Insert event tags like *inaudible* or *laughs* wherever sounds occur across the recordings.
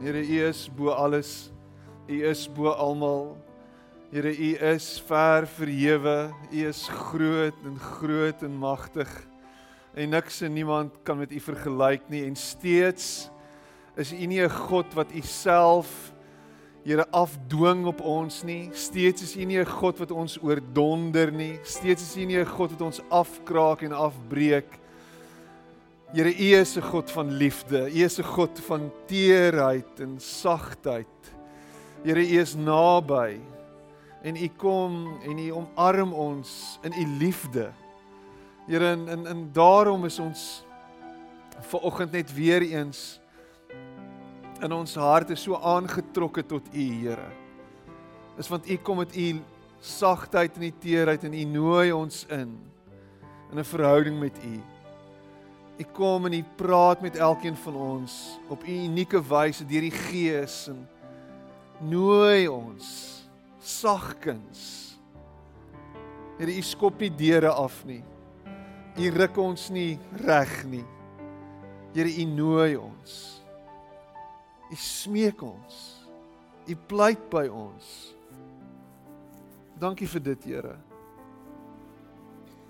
Here, U is bo alles. U is bo almal. Here, U is ver verhewe. U is groot en groot en magtig. En niks en niemand kan met U vergelyk nie en steeds is U nie 'n God wat U self Here afdwing op ons nie. Steeds is U nie 'n God wat ons oordonder nie. Steeds is U nie 'n God wat ons afkraak en afbreek. Here, U is 'n God van liefde. U is 'n God van teerheid en sagtheid. Here, U is naby. En U kom en U omarm ons in U liefde. Here, en en, en daarom is ons ver oggend net weer eens in ons harte so aangetrokke tot U, Here. Is want U kom met U sagtheid en U teerheid en U nooi ons in in 'n verhouding met U. U kom en U praat met elkeen van ons op U unieke wyse deur die Gees en nooi ons sagkens. Here, U skop nie deure af nie. U ruk ons nie reg nie. Here, U nooi ons. U smeek ons. U pleit by ons. Dankie vir dit, Here.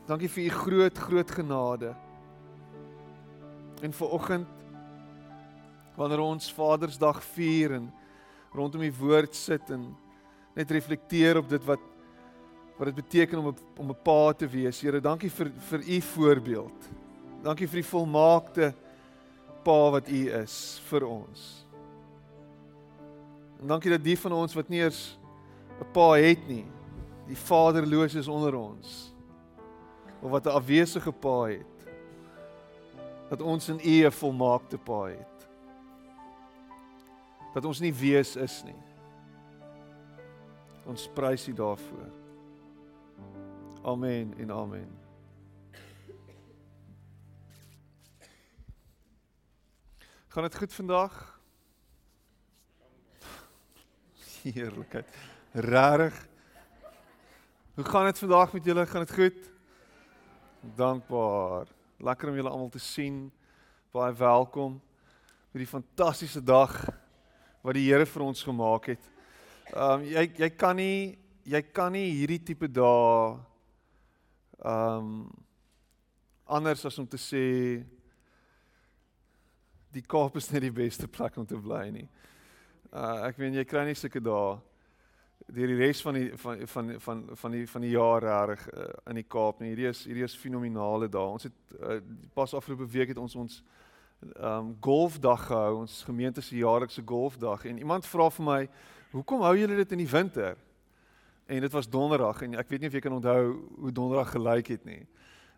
Dankie vir u groot groot genade. En vir oggend wanneer ons Vadersdag vier en rondom die woord sit en net reflekteer op dit wat wat dit beteken om om 'n pa te wees. Here, dankie vir vir u voorbeeld. Dankie vir die volmaakte pa wat u is vir ons. En dankie dat die van ons wat nie eers 'n pa het nie, die vaderloos is onder ons of wat 'n afwesige pa het dat ons in U 'n volmaakte Pa het. Dat ons nie wees is nie. Ons prys U daarvoor. Amen en amen. Gaan dit goed vandag? Heerlikheid. Rarig. Hoe gaan dit vandag met julle? Gaan dit goed? Dankbaar. Lekker om julle almal te sien. Baie welkom vir die fantastiese dag wat die Here vir ons gemaak het. Ehm um, jy jy kan nie jy kan nie hierdie tipe dae ehm um, anders as om te sê die Kaap is net die beste plek om te bly nie. Uh ek weet jy kry nie sulke dae deur die res van die van van van van die van die jaar reg uh, in die Kaap nie. Hierdie is hierdie is fenominale dae. Ons het uh, pas afgelope week het ons ons um golfdag gehou, ons gemeente se jaarlikse golfdag en iemand vra vir my, "Hoekom hou julle dit in die winter?" En dit was donderdag en ek weet nie of jy kan onthou hoe donderdag gelyk het nie.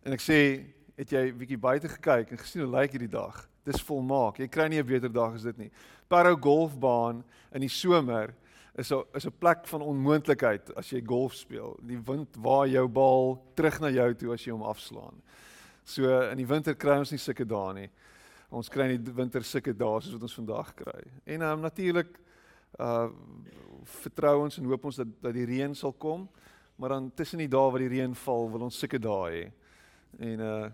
En ek sê, "Het jy bietjie buite gekyk en gesien hoe lyk hierdie dag?" Dis volmaak. Jy kry nie 'n beter dag as dit nie. Parow golfbaan in die somer is 'n is 'n plek van onmoontlikheid as jy golf speel. Die wind waai jou bal terug na jou toe as jy hom afslaan. So in die winter kry ons nie sulke dae nie. Ons kry nie winter sulke dae soos wat ons vandag kry. En um, natuurlik uh vertrou ons en hoop ons dat dat die reën sal kom, maar dan tussen die dae wat die reën val, wil ons sulke dae hê. En uh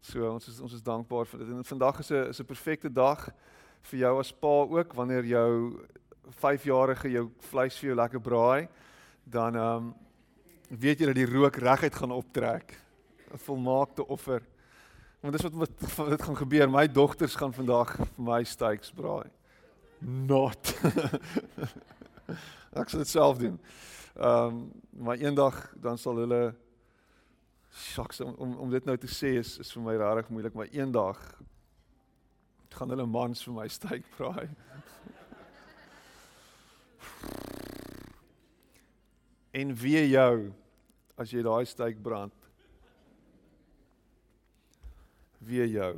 so ons is ons is dankbaar vir dit. En vandag is 'n is 'n perfekte dag vir jou as pa ook wanneer jou 5-jarige jou vleis vir jou lekker braai, dan ehm um, weet jy dat die rook reguit gaan optrek. 'n Volmaakte offer. Want dis wat wat dit gaan gebeur. My dogters gaan vandag vir my steaks braai. Not. *laughs* Ek sal dit self doen. Ehm um, maar eendag dan sal hulle Sjoks om, om om dit nou te sê is is vir my regtig moeilik, maar eendag gaan hulle mans vir my steak braai. En wie jou as jy daai steek brand? Wie jou?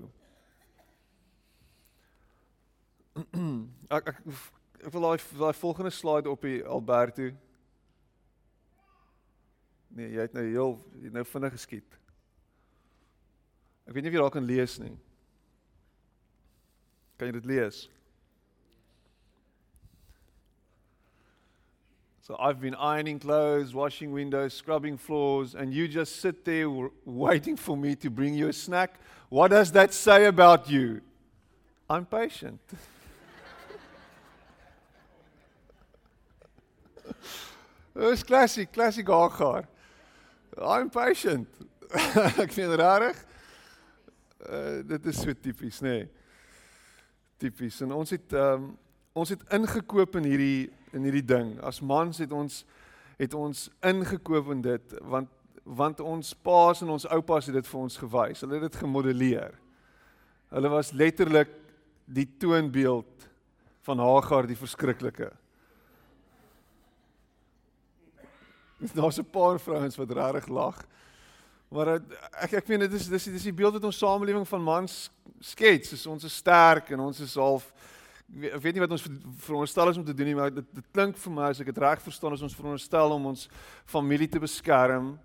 *clears throat* ek ek ek wil daai daai volgende slide op die Alberto. Nee, jy het nou heel jy nou vinnig geskiet. Ek weet nie of jy daar kan lees nie. Kan jy dit lees? So I've been ironing clothes, washing windows, scrubbing floors, and you just sit there waiting for me to bring you a snack. What does that say about you? I'm patient. *laughs* Dis klassiek, klassiek Hagar. I'm patient. *laughs* Ek vind regtig uh, eh, dit is so tipies, nê. Nee. Tipies. En ons het um, ons het ingekoop in hierdie in hierdie ding. As mans het ons het ons ingekoop in dit want want ons paas en ons oupas het dit vir ons gewys. Hulle het dit gemodelleer. Hulle was letterlik die toonbeeld van Hagar die verskriklike. *laughs* Daar's 'n paar vrouens wat regtig lag. Maar ek ek meen dit is dis dis die beeld wat ons samelewing van mans skets. Ons is sterk en ons is half ek weet nie wat ons veronderstel is om te doen nie, maar dit dit klink vir my as ek dit reg verstaan is ons veronderstel om ons familie te beskerm.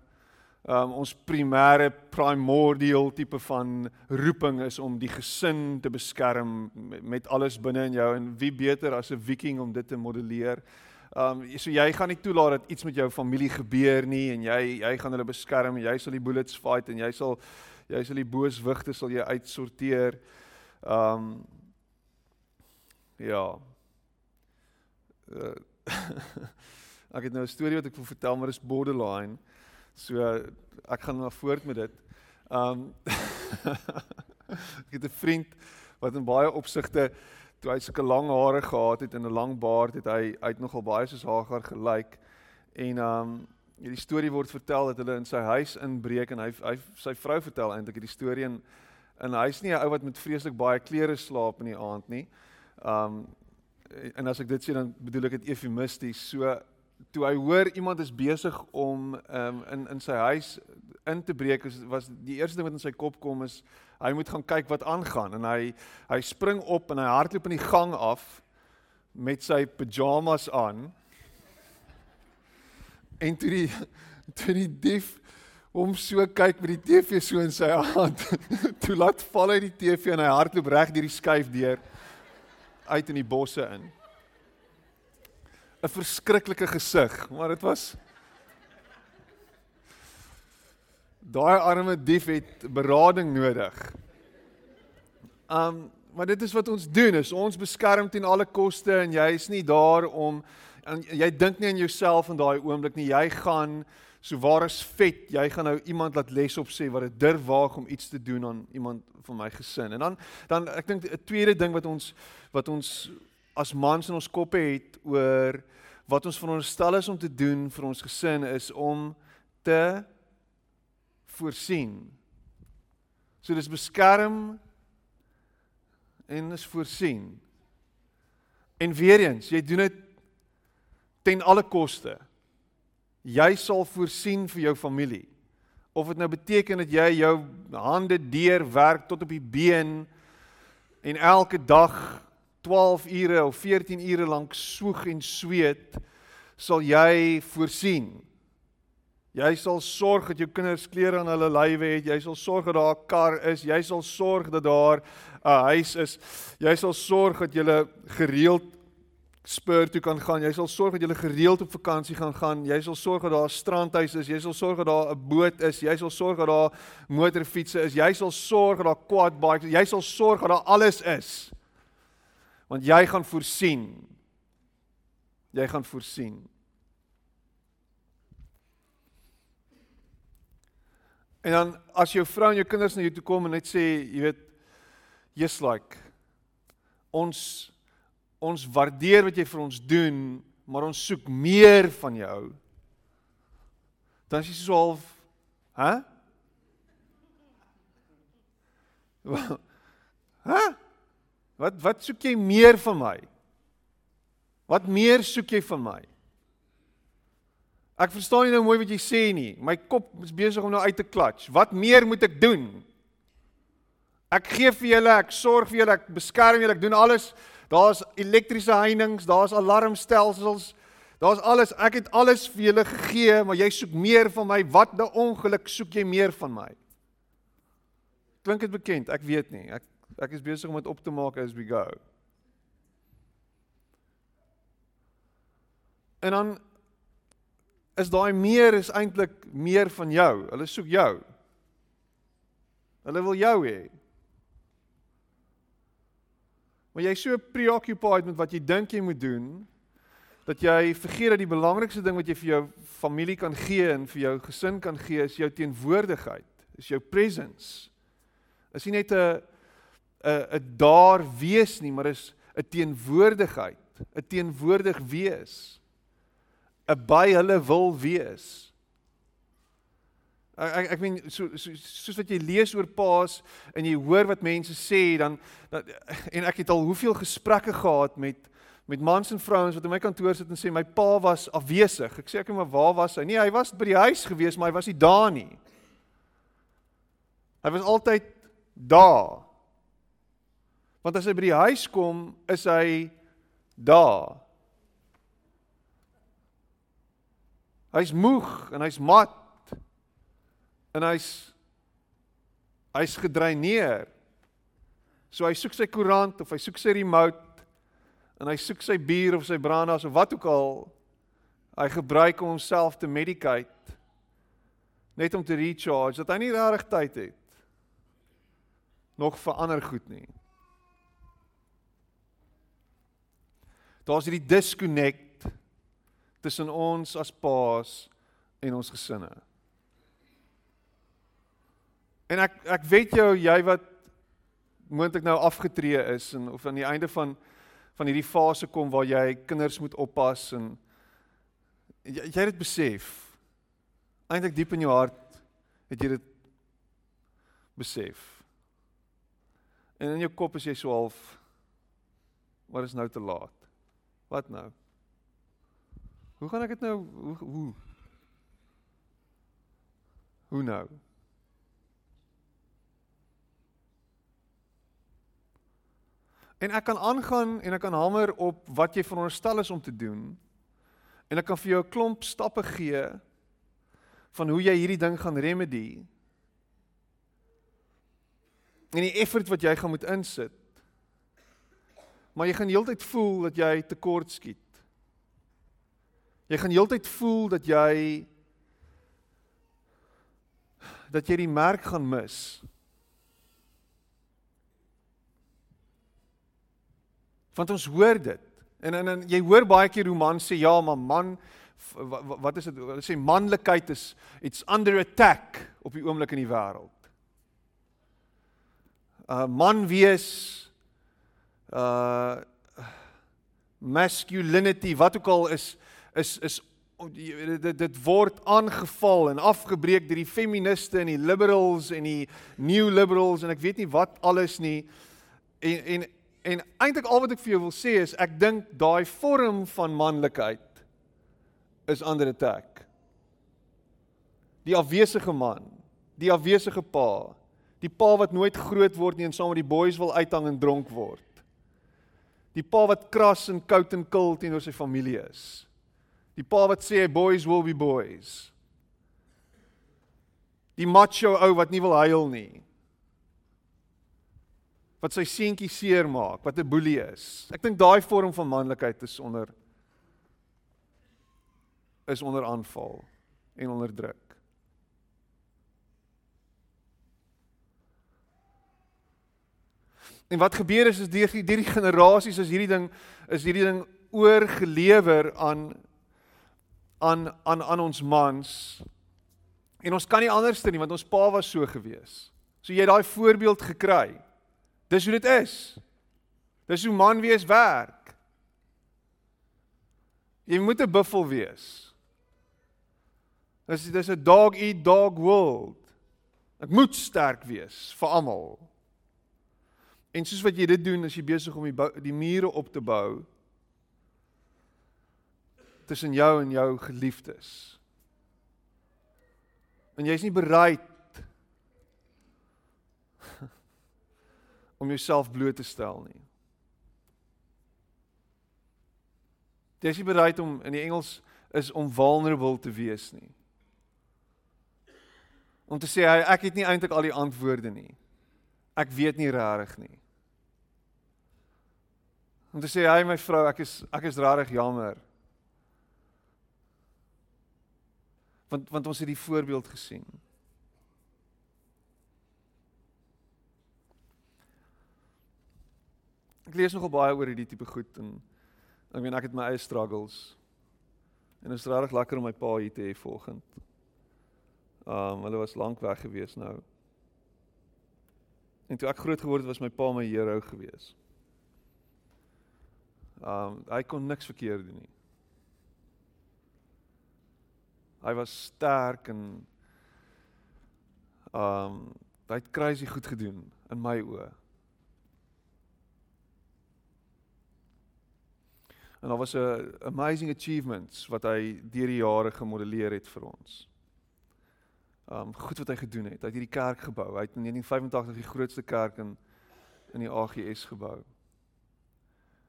Um ons primêre primordial tipe van roeping is om die gesin te beskerm met, met alles binne in jou en wie beter as 'n viking om dit te modelleer. Um so jy gaan nie toelaat dat iets met jou familie gebeur nie en jy jy gaan hulle beskerm en jy sal die bullets fight en jy sal jy sal die booswigte sal jy uitsorteer. Um ja. Uh, *laughs* ek het nou 'n storie wat ek wil vertel maar dit is borderline. So ek gaan maar voort met dit. Um *laughs* ek het 'n vriend wat in baie opsigte toe hy sulke lang hare gehad het en 'n lang baard het hy uit nogal baie soos Hagar gelyk en um hierdie storie word vertel dat hulle in sy huis inbreek en hy hy sy vrou vertel eintlik hierdie storie en en hy's nie 'n ou wat met vreeslik baie klere slaap in die aand nie. Um en as ek dit sê dan bedoel ek dit eufemisties. So toe hy hoor iemand is besig om um in in sy huis in te breek was, was die eerste ding wat in sy kop kom is hy moet gaan kyk wat aangaan. En hy hy spring op en hy hardloop in die gang af met sy pyjamas aan. En toe die toe die dief hom so kyk met die TV so in sy hand *laughs* toe laat val hy die TV en hy hardloop reg deur die skuif deur uit in die bosse in 'n verskriklike gesig maar dit was Daai arme dief het berading nodig. Um maar dit is wat ons doen is ons beskerm teen alle koste en jy is nie daar om en jy dink nie aan jouself in daai oomblik nie. Jy gaan so waar is vet. Jy gaan nou iemand laat les op sê wat dit durf waag om iets te doen aan iemand van my gesin. En dan dan ek dink 'n tweede ding wat ons wat ons as mans in ons koppe het oor wat ons veronderstel is om te doen vir ons gesin is om te voorsien. So dis beskerm en is voorsien. En weer eens, jy doen dit ten alle koste. Jy sal voorsien vir jou familie. Of dit nou beteken dat jy jou hande deur werk tot op die been en elke dag 12 ure of 14 ure lank soeg en sweet, sal jy voorsien. Jy sal sorg dat jou kinders klere aan hulle lywe het. Jy sal sorg dat daar 'n kar is. Jy sal sorg dat daar 'n huis is. Jy sal sorg dat jy gereeld spur toe kan gaan. Jy sal sorg dat jy gereeld op vakansie gaan gaan. Jy sal sorg dat daar 'n strandhuis is. Jy sal sorg dat daar 'n boot is. Jy sal sorg dat daar motorfietsse is. Jy sal sorg dat daar quad bikes is. Jy sal sorg dat daar alles is. Want jy gaan voorsien. Jy gaan voorsien. En dan as jou vrou en jou kinders na jou toe kom en net sê, jy weet, just like ons ons waardeer wat jy vir ons doen, maar ons soek meer van jou. Dan is jy so half, hè? Hæ? Wat wat soek jy meer van my? Wat meer soek jy van my? Ek verstaan nie nou mooi wat jy sê nie. My kop is besig om nou uit te klats. Wat meer moet ek doen? Ek gee vir julle, ek sorg vir julle, ek beskerm julle, ek doen alles. Daar's elektriese heininge, daar's alarmstelsels, daar's alles. Ek het alles vir julle gegee, maar jy soek meer van my. Wat 'n ongeluk soek jy meer van my? Klink dit bekend? Ek weet nie. Ek ek is besig om dit op te maak as we go. En dan is daai meer is eintlik meer van jou. Hulle soek jou. Hulle wil jou hê. Maar jy's so preoccupied met wat jy dink jy moet doen dat jy vergeet dat die belangrikste ding wat jy vir jou familie kan gee en vir jou gesin kan gee is jou teenwoordigheid, is jou presence. Is nie net 'n 'n 'n daar wees nie, maar is 'n teenwoordigheid, 'n teenwoordig wees. 'n by hulle wil wees. Ek ek, meen so, so soos wat jy lees oor Paas en jy hoor wat mense sê dan, dan en ek het al hoeveel gesprekke gehad met met mans en vrouens wat in my kantoor sit en sê my pa was afwesig. Ek sê ek maar waar was hy? Nee, hy was by die huis gewees, maar hy was nie daar nie. Hy was altyd daar. Want as hy by die huis kom, is hy daar. Hy's moeg en hy's mat. En hy's hy's gedreineer. So hy soek sy koerant of hy soek sy remote en hy soek sy bier of sy brandas of wat ook al hy gebruik om homself te medicate net om te recharge dat hy nie regtig tyd het nog vir ander goed nie. Daar's hierdie disconnect tussen ons as paas en ons gesinne. En ek ek weet jou jy wat moontlik nou afgetree is en of aan die einde van van hierdie fase kom waar jy kinders moet oppas en jy, jy het dit besef. Eintlik diep in jou hart het jy dit besef. En in jou kop is jy so half wat is nou te laat? Wat nou? Hoe gaan ek dit nou hoe hoe Hoe nou? En ek kan aangaan en ek kan hamer op wat jy veronderstel is om te doen. En ek kan vir jou 'n klomp stappe gee van hoe jy hierdie ding gaan remedy. En die effort wat jy gaan moet insit. Maar jy gaan heeltyd voel dat jy tekort skiet. Jy gaan heeltyd voel dat jy dat jy die merk gaan mis. Want ons hoor dit. En en, en jy hoor baie keer hoe man sê ja, maar man wat, is dit? Hulle sê manlikheid is it's under attack op die oomblik in die wêreld. Uh man wees uh masculinity wat ook al is is is dit dit word aangeval en afgebreek deur die feministe en die liberals en die new liberals en ek weet nie wat alles nie en en En eintlik al wat ek vir jou wil sê is ek dink daai vorm van manlikheid is under attack. Die afwesige man, die afwesige pa, die pa wat nooit groot word nie en saam met die boeis wil uithang en dronk word. Die pa wat kras en koud en kil teenoor sy familie is. Die pa wat sê boys will be boys. Die macho ou wat nie wil huil nie wat sy seentjie seermaak, wat 'n boelie is. Ek dink daai vorm van manlikheid is onder is onder aanval en onder druk. En wat gebeur is is deur die deur die generasies is hierdie ding is hierdie ding oorgelewer aan aan aan aan ons mans. En ons kan nie anderste nie want ons pa was so gewees. So jy het daai voorbeeld gekry. Dis hoe dit is. Dis hoe man wees werk. Jy moet 'n buffel wees. Dis dis 'n dog eat dog world. Ek moet sterk wees vir almal. En soos wat jy dit doen as jy besig om die die mure op te bou tussen jou en jou geliefdes. En jy's nie bereid om jouself bloot te stel nie. Jy is nie bereid om in die Engels is om vulnerable te wees nie. Om te sê hy ek het nie eintlik al die antwoorde nie. Ek weet nie regtig nie. Om te sê hy my vrou, ek is ek is regtig jammer. Want want ons het die voorbeeld gesien. Ek lees nogal baie oor hierdie tipe goed en Ek weet ek het my eie struggles. En dit is regtig lekker om my pa hier te hê vanoggend. Um hulle was lank weg gewees nou. En toe ek groot geword het, was my pa my hero gewees. Um hy kon niks verkeerd doen nie. Hy was sterk en um hy het crazy goed gedoen in my oë. En daar was 'n amazing achievements wat hy deur die jare gemodelleer het vir ons. Um goed wat hy gedoen het. Hy het hierdie kerk gebou. Hy het in 1985 die grootste kerk in in die AGS gebou.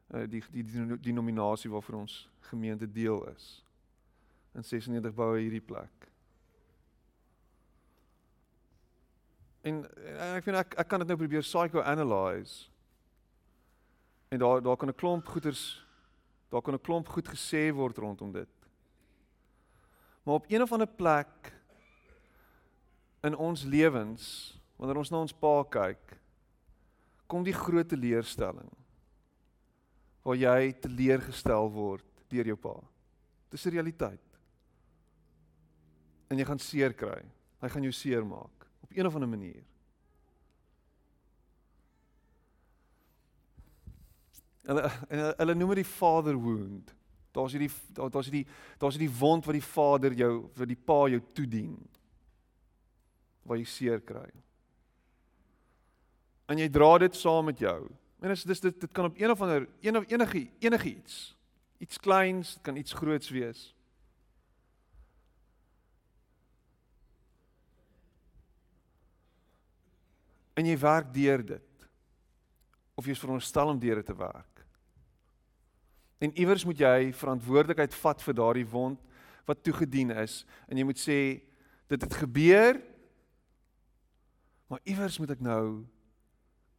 Uh die die denominasie waarvoor ons gemeente deel is. In 96 bou hy hierdie plek. En, en ek vind ek ek kan dit nou probeer psychoanalyse. En daar daar kan 'n klomp goeters Daar kan 'n klomp goed gesê word rondom dit. Maar op een of ander plek in ons lewens, wanneer ons na ons pa kyk, kom die groot teleurstelling waar jy teleurgestel word deur jou pa. Dis 'n realiteit. En jy gaan seer kry. Hy gaan jou seer maak op een of ander manier. Hulle hulle, hulle noem dit die father wound. Daar's hierdie daar's hierdie daar's hierdie wond wat die vader jou vir die pa jou toedien. Waar jy seer kry. En jy dra dit saam met jou. En dis dis dit dit kan op een of ander een of enige enigiets. Iets kleins, dit kan iets groots wees. En jy werk deur dit. Of jy is veronderstel om deur dit te werk. En iewers moet jy verantwoordelikheid vat vir daardie wond wat toegedien is en jy moet sê dit het gebeur maar iewers moet ek nou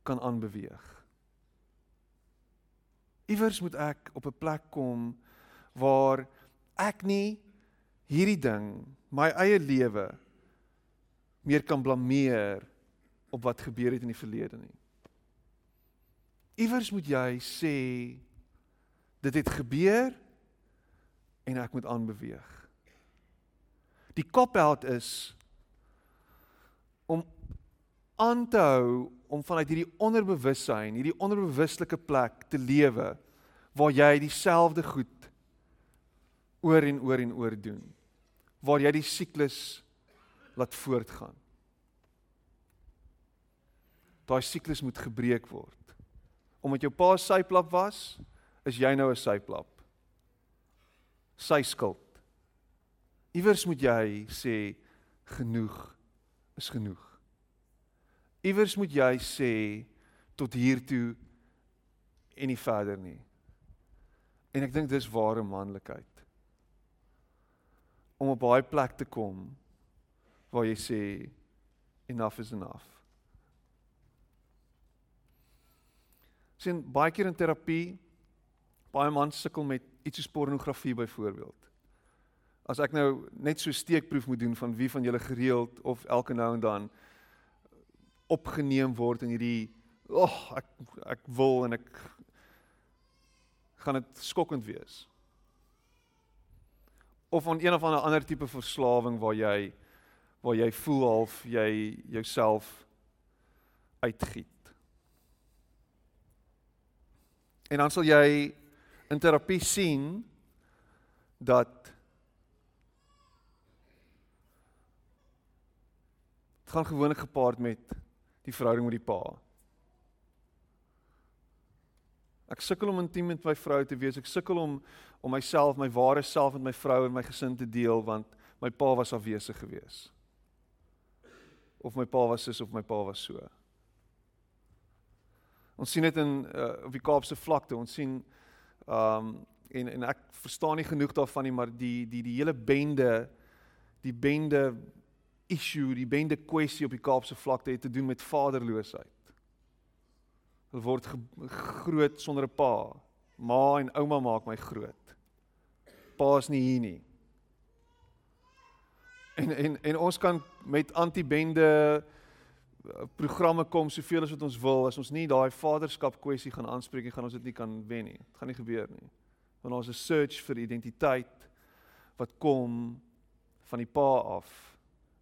kan aanbeweeg. Iewers moet ek op 'n plek kom waar ek nie hierdie ding, my eie lewe meer kan blameer op wat gebeur het in die verlede nie. Iewers moet jy sê Dit het gebeur en ek moet aanbeweeg. Die kopheld is om aan te hou om vanuit hierdie onderbewussyn, hierdie onderbewuslike plek te lewe waar jy dieselfde goed oor en oor en oor doen. Waar jy die siklus laat voortgaan. Daai siklus moet gebreek word. Omdat jou pa syplap was, is jy nou 'n syplap. Sy skuld. Iewers moet jy sê genoeg is genoeg. Iewers moet jy sê tot hier toe en nie verder nie. En ek dink dis ware manlikheid. Om op daai plek te kom waar jy sê enough is enough. Sien baie keer in terapie Baie mans sukkel met iets soos pornografie byvoorbeeld. As ek nou net so steekproef moet doen van wie van julle gereeld of elke nou en dan opgeneem word in hierdie oh, ek ek wil en ek gaan dit skokkend wees. Of aan een of ander ander tipe verslawing waar jy waar jy voel half jy jouself uitgiet. En dan sal jy in terapie sien dat dit gaan gewoonlik gepaard met die verhouding met die pa. Ek sukkel om intiem met my vrou te wees. Ek sukkel om om myself, my ware self met my vrou en my gesin te deel want my pa was afwesig geweest. Of my pa was sis of my pa was so. Ons sien dit in uh, op die Kaapse vlakte. Ons sien Um en en ek verstaan nie genoeg daarvan nie, maar die die die hele bende die bende issue, die bende kwessie op die Kaapse vlakte het te doen met vaderloosheid. Hulle word groot sonder 'n pa. Ma en ouma maak my groot. Pa is nie hier nie. En en en ons kan met anti-bende programme kom soveel as wat ons wil as ons nie daai vaderskap kwessie gaan aanspreek nie gaan ons dit nie kan wen nie. Dit gaan nie gebeur nie. Want daar's 'n search vir identiteit wat kom van die pa af.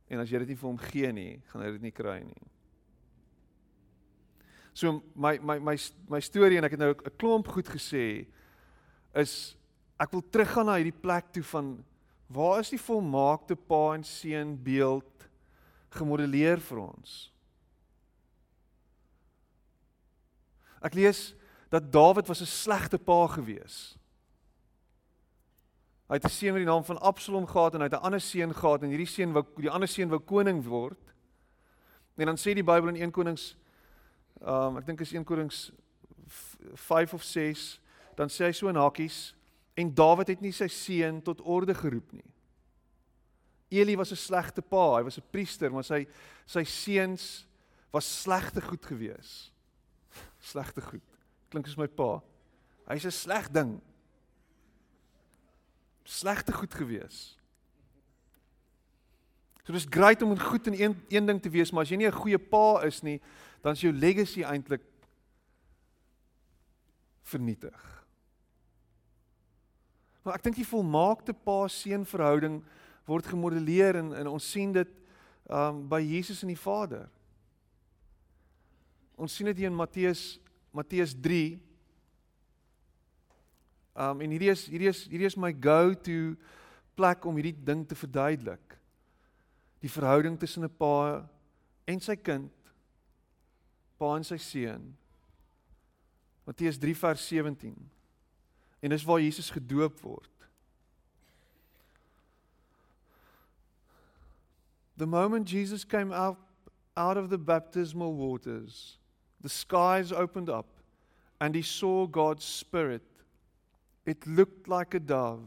En as jy dit nie vir hom gee nie, gaan hy dit nie kry nie. So my my my my storie en ek het nou 'n klomp goed gesê is ek wil teruggaan na hierdie plek toe van waar is die volmaakte pa en seun beeld gemodelleer vir ons? Ek lees dat Dawid was 'n slegte pa gewees. Hy het 'n seun met die naam van Absalom gehad en hy het 'n ander seun gehad en hierdie seun wou die ander seun wou koning word. En dan sê die Bybel in 1 Konings ehm um, ek dink is 1 Konings 5 of 6, dan sê hy so in hakies en Dawid het nie sy seun tot orde geroep nie. Eli was 'n slegte pa, hy was 'n priester, maar sy sy seuns was slegte goed gewees. Slegte goed. Klink soos my pa. Hy's 'n sleg ding slegte goed gewees. So dis great om goed in een een ding te wees, maar as jy nie 'n goeie pa is nie, dan is jou legacy eintlik vernietig. Maar ek dink die volmaakte pa-seun verhouding word gemodelleer en, en ons sien dit um by Jesus en die Vader. Ons sien dit hier in Matteus Matteus Um en hierdie is hierdie is hierdie is my go-to plek om hierdie ding te verduidelik. Die verhouding tussen 'n pa en sy kind, pa en sy seun. Matteus 3 vers 17. En dis waar Jesus gedoop word. The moment Jesus came out out of the baptismal waters, the skies opened up and he saw God's spirit It looked like a dove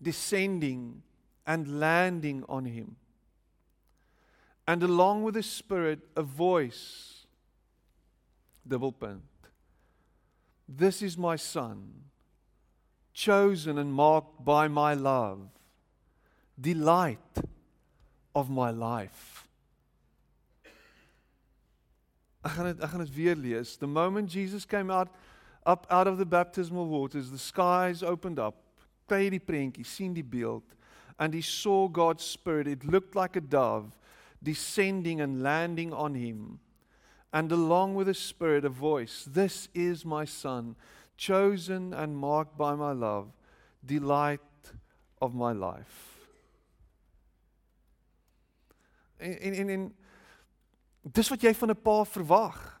descending and landing on him. And along with the Spirit, a voice, double punt. This is my Son, chosen and marked by my love, delight of my life. Ek gaan dit ek gaan dit weer lees. The moment Jesus came out up out of the baptismal waters the skies opened up. Kry die prentjie sien die beeld. And he saw God's spirit. It looked like a dove descending and landing on him. And along with the spirit a voice this is my son chosen and marked by my love delight of my life. En en, en dis wat jy van 'n pa verwag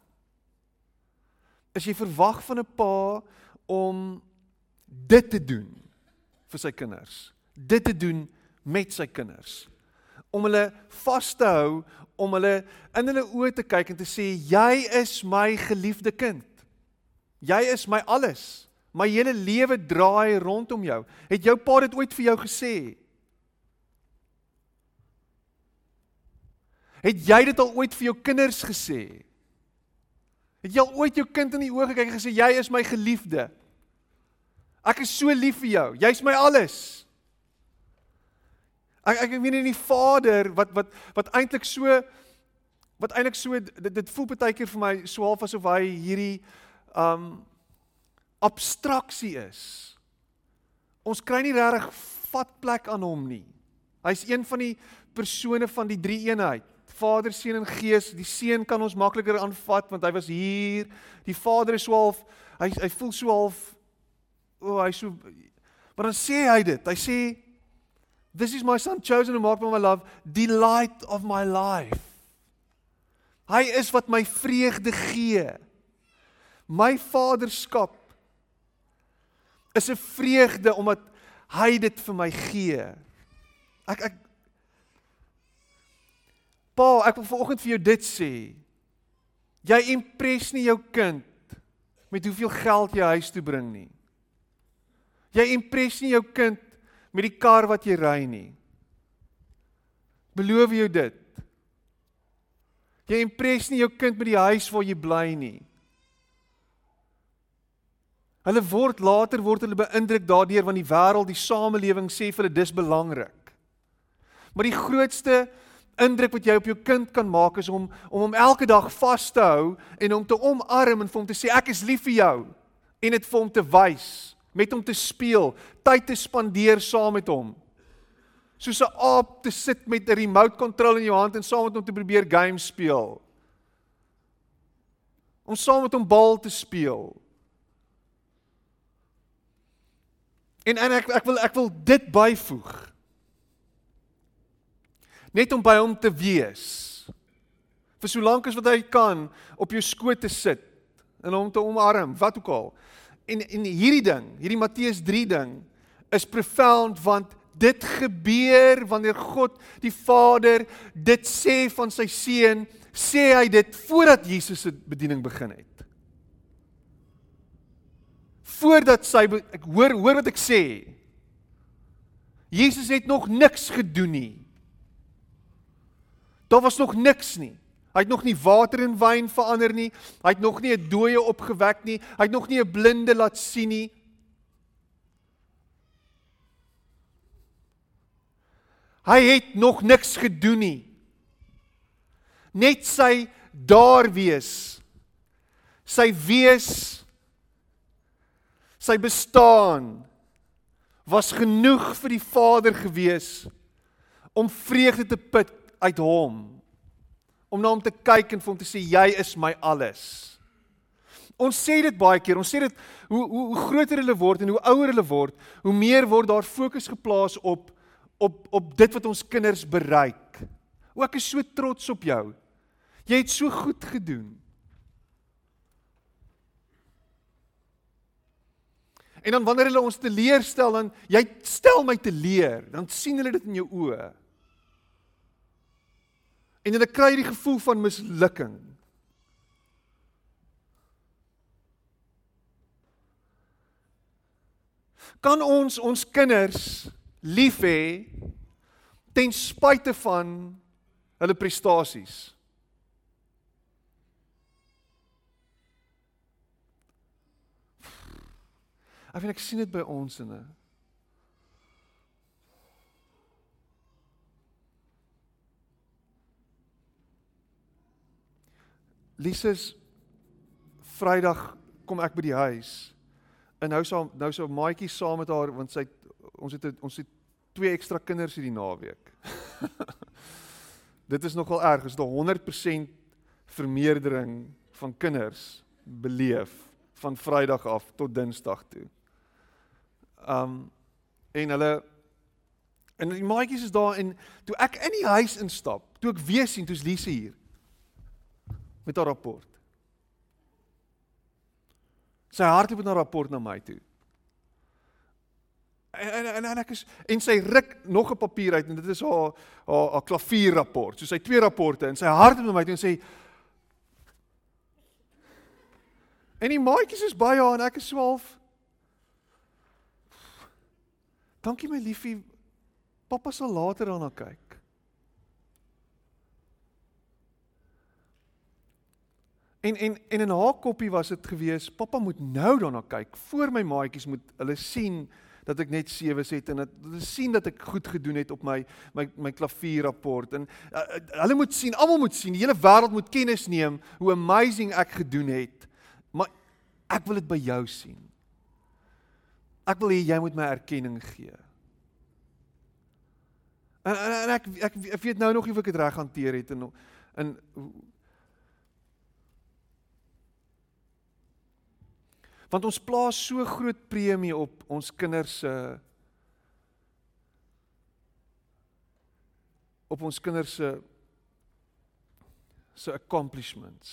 is jy verwag van 'n pa om dit te doen vir sy kinders. Dit te doen met sy kinders. Om hulle vas te hou, om hulle in hulle oë te kyk en te sê jy is my geliefde kind. Jy is my alles. My hele lewe draai rondom jou. Het jou pa dit ooit vir jou gesê? Het jy dit al ooit vir jou kinders gesê? Het jy al ooit jou kind in die oë gekyk en gesê jy is my geliefde? Ek is so lief vir jou. Jy's my alles. Ek ek weet nie die Vader wat wat wat eintlik so wat eintlik so dit, dit voel baie keer vir my so half asof hy hierdie um abstraksie is. Ons kry nie regtig vat plek aan hom nie. Hy's een van die persone van die drie eenheid. Vader, Seun en Gees. Die Seun kan ons makliker aanvat want hy was hier. Die Vader is so half hy hy voel so half o, oh, hy so Maar dan sê hy dit. Hy sê This is my son chosen and marked by my love, delight of my life. Hy is wat my vreugde gee. My vaderskap is 'n vreugde omdat hy dit vir my gee. Ek ek Pa, ek wil vanoggend vir jou dit sê. Jy impres nie jou kind met hoeveel geld jy huis toe bring nie. Jy impres nie jou kind met die kar wat jy ry nie. Beloof jou dit. Jy impres nie jou kind met die huis waar jy bly nie. Hulle word later word hulle beïndruk daardeur want die wêreld, die samelewing sê vir hulle dis belangrik. Maar die grootste indruk wat jy op jou kind kan maak is om om hom elke dag vas te hou en hom te omarm en vir hom te sê ek is lief vir jou en dit vir hom te wys met hom te speel, tyd te spandeer saam met hom. Soos 'n aap te sit met 'n remote control in jou hand en saam met hom te probeer games speel. Om saam met hom bal te speel. En en ek ek wil ek wil dit byvoeg. Net om by hom te wees. Vir so lank as wat hy kan op jou skoot te sit en hom te omarm, wat ook al. En en hierdie ding, hierdie Matteus 3 ding is profound want dit gebeur wanneer God die Vader dit sê van sy seun, sê hy dit voordat Jesus se bediening begin het. Voordat sy ek hoor hoor wat ek sê. Jesus het nog niks gedoen nie. Daar was nog niks nie. Hy het nog nie water in wyn verander nie. Hy het nog nie 'n dooie opgewek nie. Hy het nog nie 'n blinde laat sien nie. Hy het nog niks gedoen nie. Net sy daar wees. Sy wees sy bestaan was genoeg vir die Vader gewees om vreugde te put uit hom om na hom te kyk en vir hom te sê jy is my alles. Ons sê dit baie keer. Ons sê dit hoe hoe hoe groter hulle word en hoe ouer hulle word, hoe meer word daar fokus geplaas op op op dit wat ons kinders bereik. O ek is so trots op jou. Jy het so goed gedoen. En dan wanneer hulle ons teleurstel dan jy stel my teleur, dan sien hulle dit in jou oë. En hulle kry die gevoel van mislukking. Kan ons ons kinders lief hê ten spyte van hulle prestasies? Ek vind ek sien dit by ons in 'n Lises Vrydag kom ek by die huis. En nou so nou so maatjie saam met haar want sy ons het ons het twee ekstra kinders hierdie naweek. *laughs* Dit is nogal erg, is dit 100% vermeerdering van kinders beleef van Vrydag af tot Dinsdag toe. Um en hulle en die maatjies is daar en toe ek in die huis instap, toe ek weer sien toe's Lise hier met haar rapport. Sy hardloop met haar rapport na my toe. En en en, en ek is en sy ruk nog 'n papier uit en dit is haar haar haar klavierrapport. So sy twee rapporte en sy hardloop na my toe en sê En die maatjies is by haar en ek is so half Dankie my liefie. Pappa sal later daarna kyk. En en en in haar koppie was dit gewees, pappa moet nou daarna kyk voor my maatjies moet hulle sien dat ek net 7 het en dat hulle sien dat ek goed gedoen het op my my my klavierrapport en uh, hulle moet sien, almal moet sien, die hele wêreld moet kennis neem hoe amazing ek gedoen het. Maar ek wil dit by jou sien. Ek wil hê jy moet my erkenning gee. En, en, en ek, ek ek weet nou nog nie of ek dit reg hanteer het en en Want ons plaas so groot premie op ons kinders se op ons kinders se se accomplishments.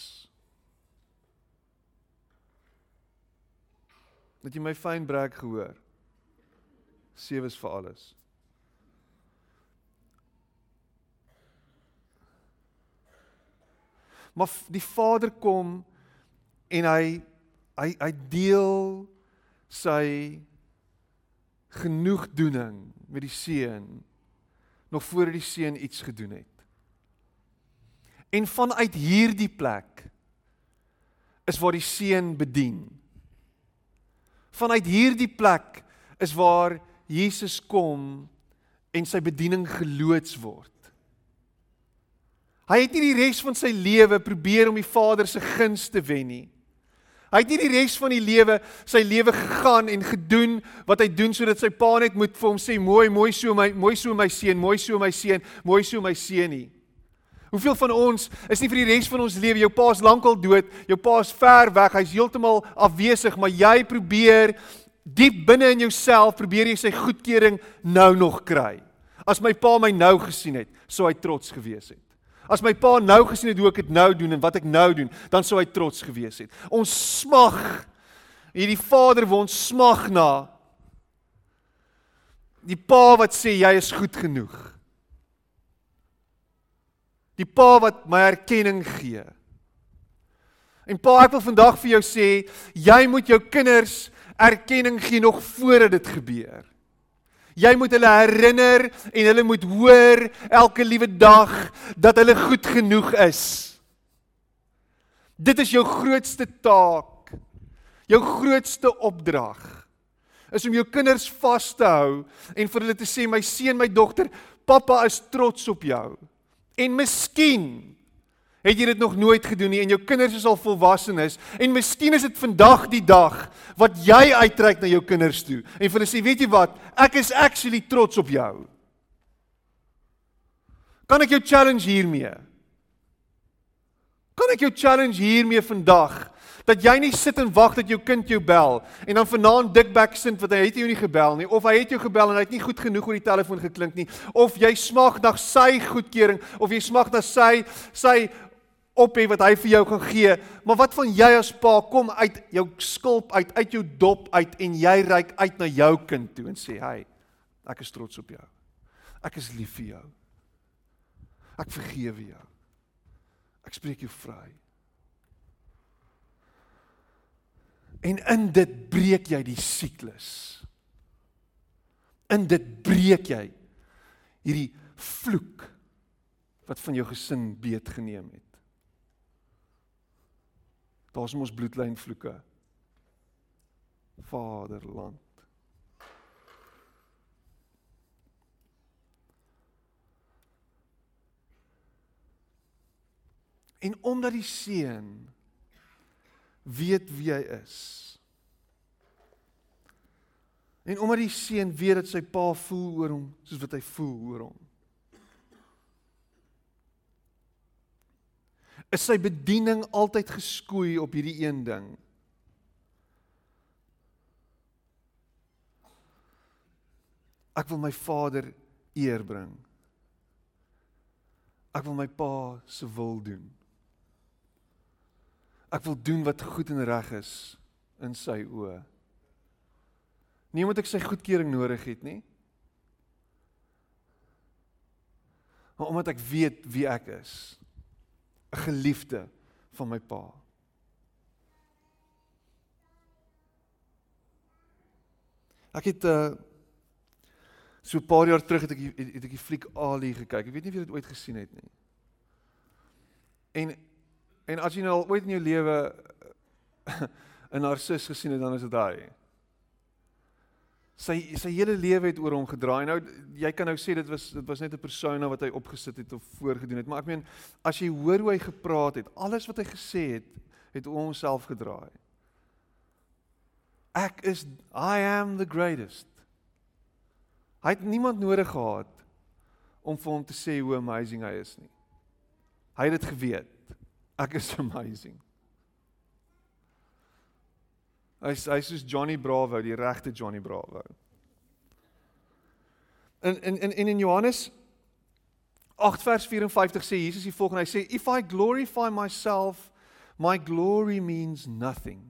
Het jy my fyn brag gehoor? Sewe is vir alles. Maar die Vader kom en hy hy hy deel sy genoegdoening met die seun nog voor die seun iets gedoen het. En vanuit hierdie plek is waar die seun bedien. Vanuit hierdie plek is waar Jesus kom en sy bediening geloods word. Hy het nie die res van sy lewe probeer om die Vader se guns te wen nie. Hy het nie die res van die lewe sy lewe gegaan en gedoen wat hy doen sodat sy pa net moet vir hom sê mooi mooi so my mooi so my seun, mooi so my seun, mooi so my seun nie. Hoeveel van ons is nie vir die res van ons lewe, jou pa's lankal dood, jou pa's ver weg, hy's heeltemal afwesig, maar jy probeer diep binne in jouself probeer jy sy goedkeuring nou nog kry. As my pa my nou gesien het, sou hy trots gewees het. As my pa nou gesien het hoe ek dit nou doen en wat ek nou doen, dan sou hy trots gewees het. Ons smag hierdie Vader wat ons smag na die pa wat sê jy is goed genoeg. Die pa wat my erkenning gee. En pa, ek wil vandag vir jou sê, jy moet jou kinders erkenning gee nog voordat dit gebeur. Jy moet hulle herinner en hulle moet hoor elke liewe dag dat hulle goed genoeg is. Dit is jou grootste taak. Jou grootste opdrag is om jou kinders vas te hou en vir hulle te sê my seun, my dogter, pappa is trots op jou. En miskien Het jy dit nog nooit gedoen nie en jou kinders is al volwassenes en miskien is dit vandag die dag wat jy uitreik na jou kinders toe en vir hulle sê weet jy wat ek is actually trots op jou. Kan ek jou challenge hiermee? Kan ek jou challenge hiermee vandag dat jy nie sit en wag dat jou kind jou bel en dan vanaand dikbek sint wat hy het jou nie gebel nie of hy het jou gebel en hy het nie goed genoeg oor die telefoon geklink nie of jy smag na sy goedkeuring of jy smag na sy sy op hê wat hy vir jou gaan gee. Maar wat van jy as pa kom uit jou skulp uit uit jou dop uit en jy reik uit na jou kind toe en sê hy ek is trots op jou. Ek is lief vir jou. Ek vergewe jou. Ek spreek jou vry. En in dit breek jy die siklus. In dit breek jy hierdie vloek wat van jou gesin beet geneem het. Daar's mos bloedlyn vloeke. Vaderland. En omdat die seun weet wie hy is. En omdat die seun weet dat sy pa voel oor hom soos wat hy voel oor hom. Is sy bediening altyd geskoei op hierdie een ding? Ek wil my vader eer bring. Ek wil my pa se wil doen. Ek wil doen wat goed en reg is in sy oë. Nie omdat ek sy goedkeuring nodig het nie. Maar omdat ek weet wie ek is. 'n Geliefde van my pa. Ek het uh so 'n paar jaar terug het ek het, het ek die fliek Ali gekyk. Ek weet nie of jy dit ooit gesien het nie. En En as jy nou al ooit in jou lewe *laughs* 'n narcis gesien het, dan is dit hy. Sy sy hele lewe het oor hom gedraai. Nou jy kan nou sê dit was dit was net 'n persona wat hy opgesit het of voorgedoen het, maar ek meen as jy hoor hoe hy gepraat het, alles wat hy gesê het, het oor homself gedraai. Ek is I am the greatest. Hy het niemand nodig gehad om vir hom te sê hoe amazing hy is nie. Hy het dit geweet. Ek is amazing. Hy's hy's soos Johnny Bravo, die regte Johnny Bravo. In in in in Johannes 8 vers 54 sê Jesus die volgende, hy sê if I glorify myself, my glory means nothing.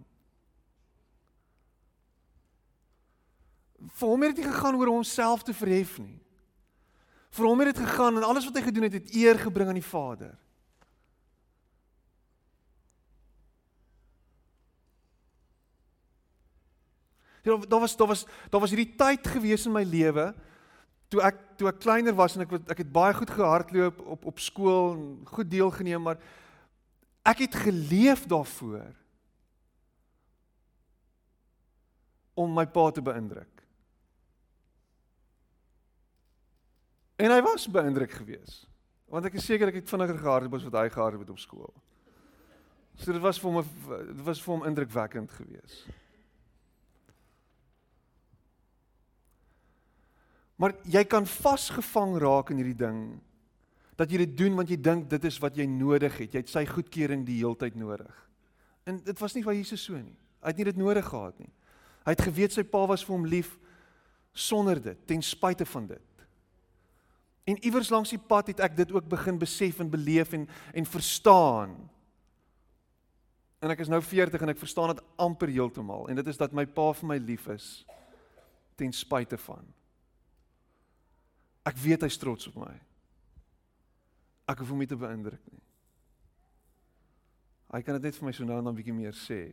Vir hom het dit gegaan oor homself te verhef nie. Vir hom het dit gegaan en alles wat hy gedoen het, het eer gebring aan die Vader. Daar was daar was daar was hierdie tyd gewees in my lewe toe ek toe ek kleiner was en ek ek het baie goed gehardloop op op skool en goed deelgeneem maar ek het geleef daarvoor om my pa te beïndruk. En hy was beïndruk geweest. Want ek is seker ek het vinniger gehardloop as wat hy gehardloop het op skool. So dit was vir hom dit was vir hom indrukwekkend geweest. Maar jy kan vasgevang raak in hierdie ding dat jy dit doen want jy dink dit is wat jy nodig het. Jy het sy goedkeuring die heeltyd nodig. En dit was nie vir Jesus so nie. Hy het nie dit nodig gehad nie. Hy het geweet sy pa was vir hom lief sonder dit, ten spyte van dit. En iewers langs die pad het ek dit ook begin besef en beleef en en verstaan. En ek is nou 40 en ek verstaan dit amper heeltemal en dit is dat my pa vir my lief is ten spyte van. Ek weet hy's trots op my. Ek hoef hom nie te beïndruk nie. Hy kan dit net vir my so nou dan bietjie meer sê.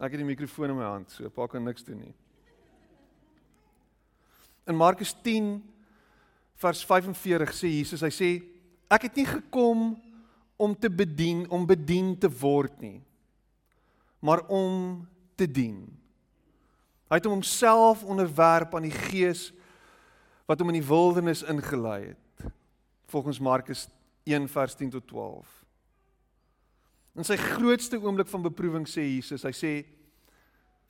Ek het die mikrofoon in my hand, so pa kan niks doen nie. In Markus 10 vers 45 sê Jesus, hy sê ek het nie gekom om te bedien, om bedien te word nie, maar om te dien. Hy het homself onderwerp aan die Gees wat hom in die wildernis ingelei het. Volgens Markus 1 vers 10 tot 12. In sy grootste oomblik van beproewing sê Jesus, hy sê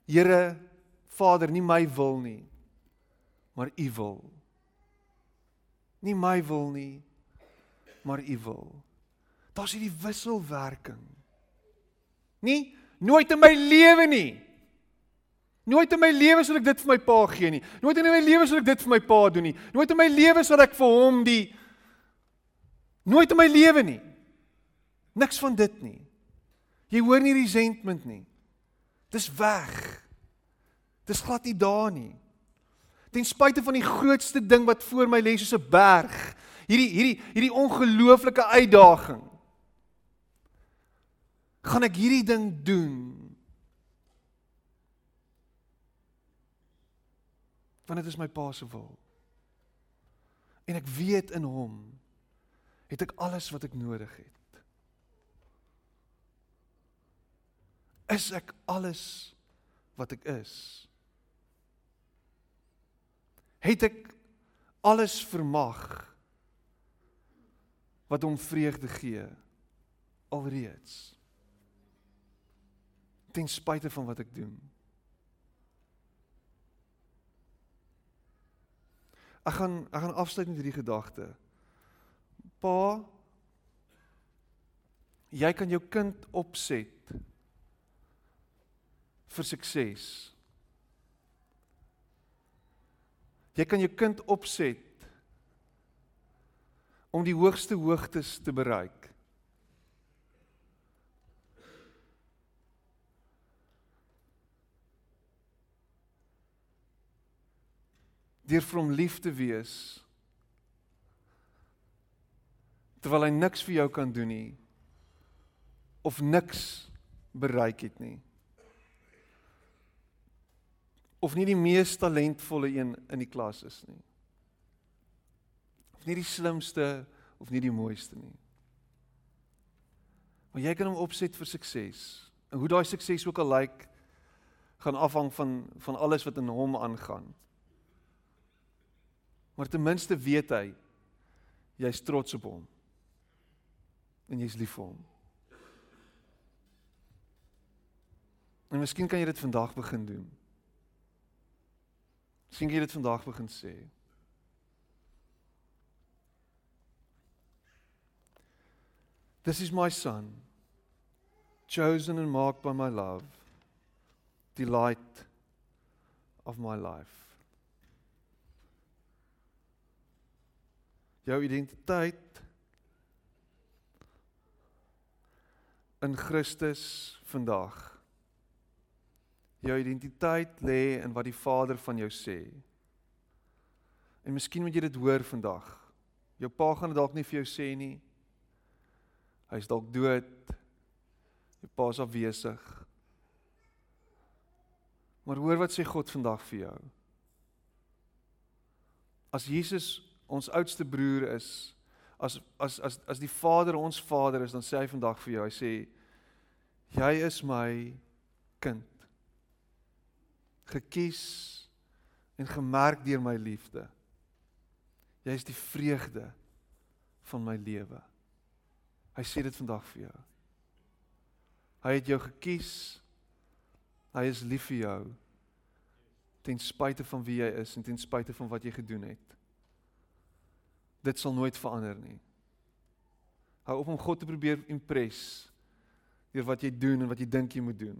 Here Vader, nie my wil nie, maar U wil. Nie my wil nie, maar U wil. Daar's hierdie wisselwerking. Nie nooit in my lewe nie. Nooit in my lewe sal ek dit vir my pa gee nie. Nooit in my lewe sal ek dit vir my pa doen nie. Nooit in my lewe sal ek vir hom die Nooit in my lewe nie. Niks van dit nie. Jy hoor nie resentment nie. Dis weg. Dis glad nie daar nie. Ten spyte van die grootste ding wat voor my lê soos 'n berg, hierdie hierdie hierdie ongelooflike uitdaging. Gaan ek hierdie ding doen? Want dit is my pa se wil. En ek weet in hom het ek alles wat ek nodig het. Is ek alles wat ek is? Het ek alles vermag wat hom vreugde gee alreeds? Ten spyte van wat ek doen. Ek gaan ek gaan afsluit met hierdie gedagte. Pa, jy kan jou kind opset vir sukses. Jy kan jou kind opset om die hoogste hoogtes te bereik. Deur vir hom lief te wees terwyl hy niks vir jou kan doen nie of niks bereik het nie. Of nie die mees talentvolle een in die klas is nie. Of nie die slimste of nie die mooiste nie. Maar jy kan hom opset vir sukses. En hoe daai sukses ook al lyk gaan afhang van van alles wat in hom aangaan Maar ten minste weet hy jy's trots op hom. En jy's lief vir hom. En miskien kan jy dit vandag begin doen. Miskien kan jy dit vandag begin sê. This is my son, chosen and marked by my love, delight of my life. Jou identiteit in Christus vandag. Jou identiteit lê in wat die Vader van jou sê. En miskien moet jy dit hoor vandag. Jou pa gaan dit dalk nie vir jou sê nie. Hy's dalk dood. Jou pa's afwesig. Maar hoor wat sê God vandag vir jou. As Jesus ons oudste broer is as as as as die Vader ons Vader is dan sê hy vandag vir jou hy sê jy is my kind gekies en gemerk deur my liefde jy is die vreugde van my lewe Hy sê dit vandag vir jou. Hy het jou gekies. Hy is lief vir jou. Ten spyte van wie jy is en ten spyte van wat jy gedoen het. Dit sal nooit verander nie. Hou op om God te probeer impress deur wat jy doen en wat jy dink jy moet doen.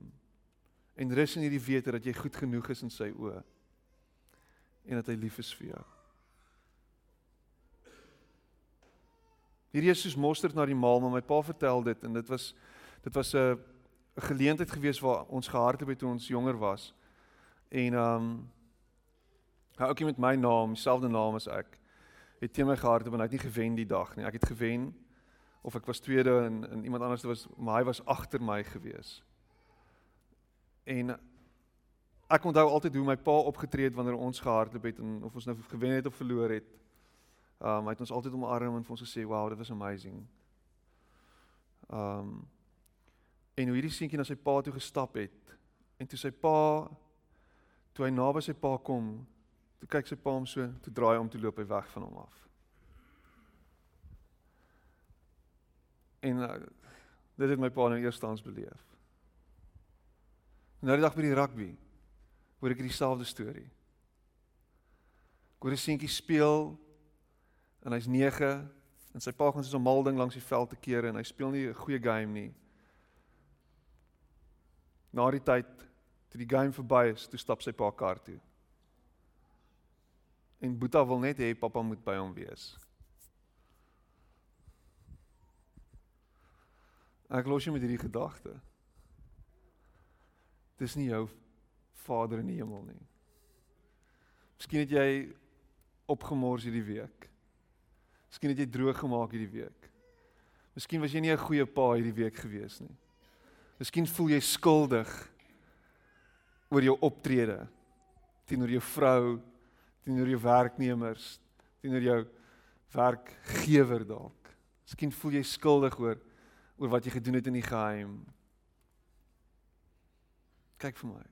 En rus in hierdie wete dat jy goed genoeg is in sy oë en dat hy lief is vir jou. Hierdie is soos mosterd na die maal, maar my pa vertel dit en dit was dit was 'n 'n geleentheid gewees waar ons gehardloop het toe ons jonger was. En ehm um, hy ouetjie met my naam, dieselfde naam as ek, het teen my gehardloop en hy het nie gewen die dag nie. Ek het gewen of ek was tweede en, en iemand anders was maar hy was agter my gewees. En ek onthou altyd hoe my pa opgetree het wanneer ons gehardloop het en of ons nou gewen het of verloor het. Um, hy het ons altyd omarm en vir ons gesê, "Wow, dit was amazing." Um, en hoe hierdie seentjie na sy pa toe gestap het en toe sy pa toe hy naby sy pa kom, toe kyk sy pa hom so, toe draai hom toe loop hy weg van hom af. En uh, dit het my pa nou eerstens beleef. Nou die dag by die rugby hoor ek dieselfde storie. 'n seentjie speel en hy's 9 en sy pa gaan so 'n mal ding langs die veld te keer en hy speel nie 'n goeie game nie. Na die tyd toe die game verby is, toe stap sy pa kar toe. En Boeta wil net hê pappa moet by hom wees. Ek los jy met hierdie gedagte. Dis nie jou Vader in die hemel nie. Miskien het jy opgemors hierdie week. Miskien het jy droog gemaak hierdie week. Miskien was jy nie 'n goeie pa hierdie week gewees nie. Miskien voel jy skuldig oor jou optrede teenoor jou vrou, teenoor jou werknemers, teenoor jou werkgewer dalk. Miskien voel jy skuldig oor oor wat jy gedoen het in die geheim. Kyk vir my.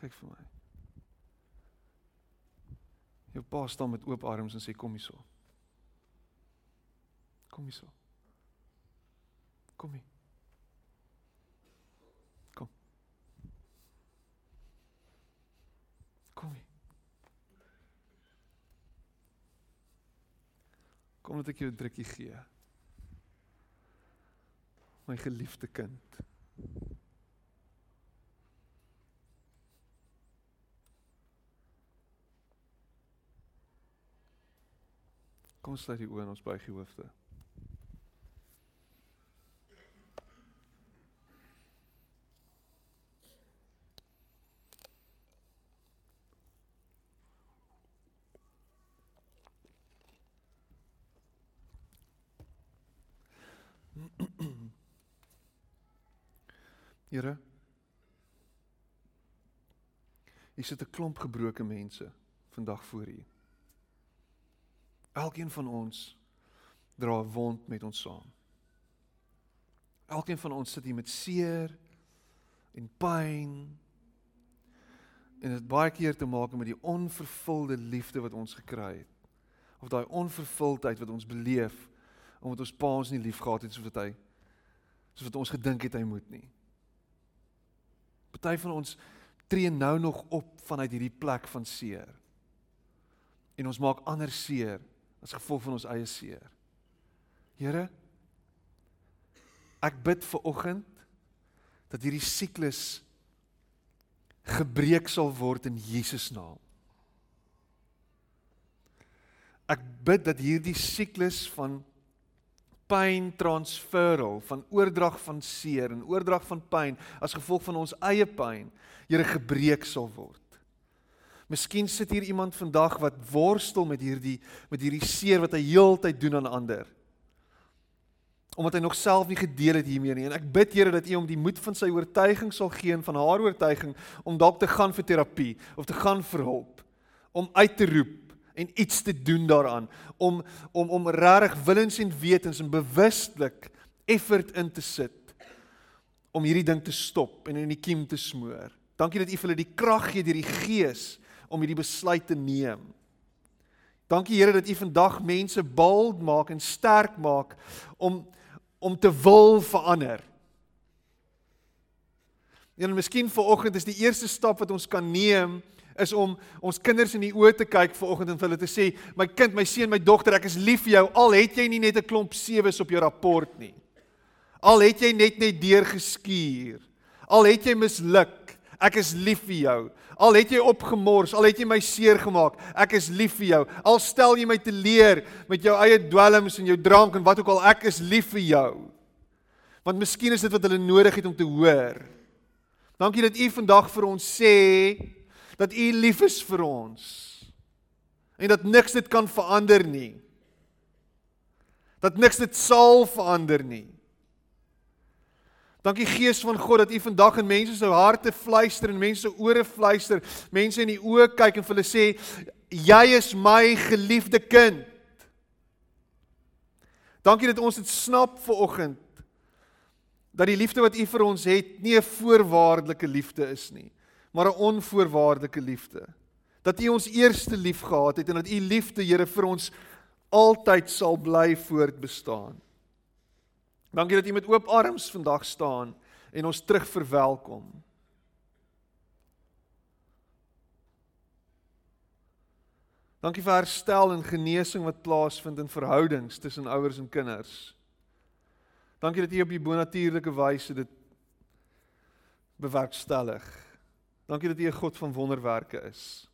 Kyk vir my. Jou pa staan met oop arms en sê kom hierso. Kom hierso. Kom hier. Kom. Kom hier. Kom dat ek jou 'n drukkie gee. My geliefde kind. Kom sluit die oë en ons buig die hoofde. Here. Hier sit 'n klomp gebroke mense vandag voor U. Elkeen van ons dra 'n wond met ons saam. Elkeen van ons sit hier met seer en pyn. En dit baie keer te maak met die onvervulde liefde wat ons gekry het. Of daai onvervuldheid wat ons beleef omdat ons pa ons nie liefgehad het soos wat hy soos wat ons gedink het hy moet nie. Party van ons tree nou nog op vanuit hierdie plek van seer. En ons maak ander seer as gevolg van ons eie seer. Here, ek bid vir oggend dat hierdie siklus gebreek sal word in Jesus naam. Ek bid dat hierdie siklus van pyn transferal van oordrag van seer en oordrag van pyn as gevolg van ons eie pyn, Here gebreek sal word. Miskien sit hier iemand vandag wat worstel met hierdie met hierdie seer wat hy heeltyd doen aan ander. Omdat hy nog self nie gedeel het hiermee nie en ek bid Here dat U hom die moed van sy oortuiging sal gee en van haar oortuiging om dalk te gaan vir terapie of te gaan vir hulp om uit te roep en iets te doen daaraan om om om regtig willens en wetens en bewustelik effort in te sit om hierdie ding te stop en in die kiem te smoor. Dankie dat U vir hulle die krag gee deur die Gees om hierdie besluit te neem. Dankie Here dat U vandag mense bold maak en sterk maak om om te wil verander. En miskien vanoggend is die eerste stap wat ons kan neem is om ons kinders in die oë te kyk vanoggend en vir hulle te sê, my kind, my seun, my dogter, ek is lief vir jou al het jy nie net 'n klomp sewes op jou rapport nie. Al het jy net net deurgeskuur. Al het jy misluk, ek is lief vir jou. Al het jy opgemors, al het jy my seer gemaak, ek is lief vir jou. Al stel jy my te leer met jou eie dwelms en jou drank en wat ook al, ek is lief vir jou. Want miskien is dit wat hulle nodig het om te hoor. Dankie dat u vandag vir ons sê dat u lief is vir ons. En dat niks dit kan verander nie. Dat niks dit sal verander nie. Dankie Gees van God dat U vandag in mense se harte fluister en mense se ore fluister, mense in die oë kyk en vir hulle sê jy is my geliefde kind. Dankie dat ons dit snap ver oggend dat die liefde wat U vir ons het nie 'n voorwaardelike liefde is nie, maar 'n onvoorwaardelike liefde. Dat U ons eerste lief gehad het en dat U liefde Here vir ons altyd sal bly voortbestaan. Dankie dat jy met oop arms vandag staan en ons terug verwelkom. Dankie vir herstel en genesing wat plaasvind in verhoudings tussen ouers en kinders. Dankie dat jy op die bonatuurlike wyse dit bewerkstellig. Dankie dat jy 'n God van wonderwerke is.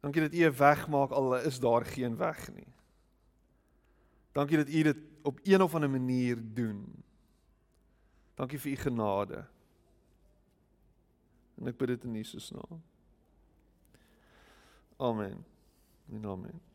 Dankie dat jy 'n weg maak al is daar geen weg nie. Dankie dat U dit op een of ander manier doen. Dankie vir U genade. En ek bid dit in Jesus naam. Amen. Amen.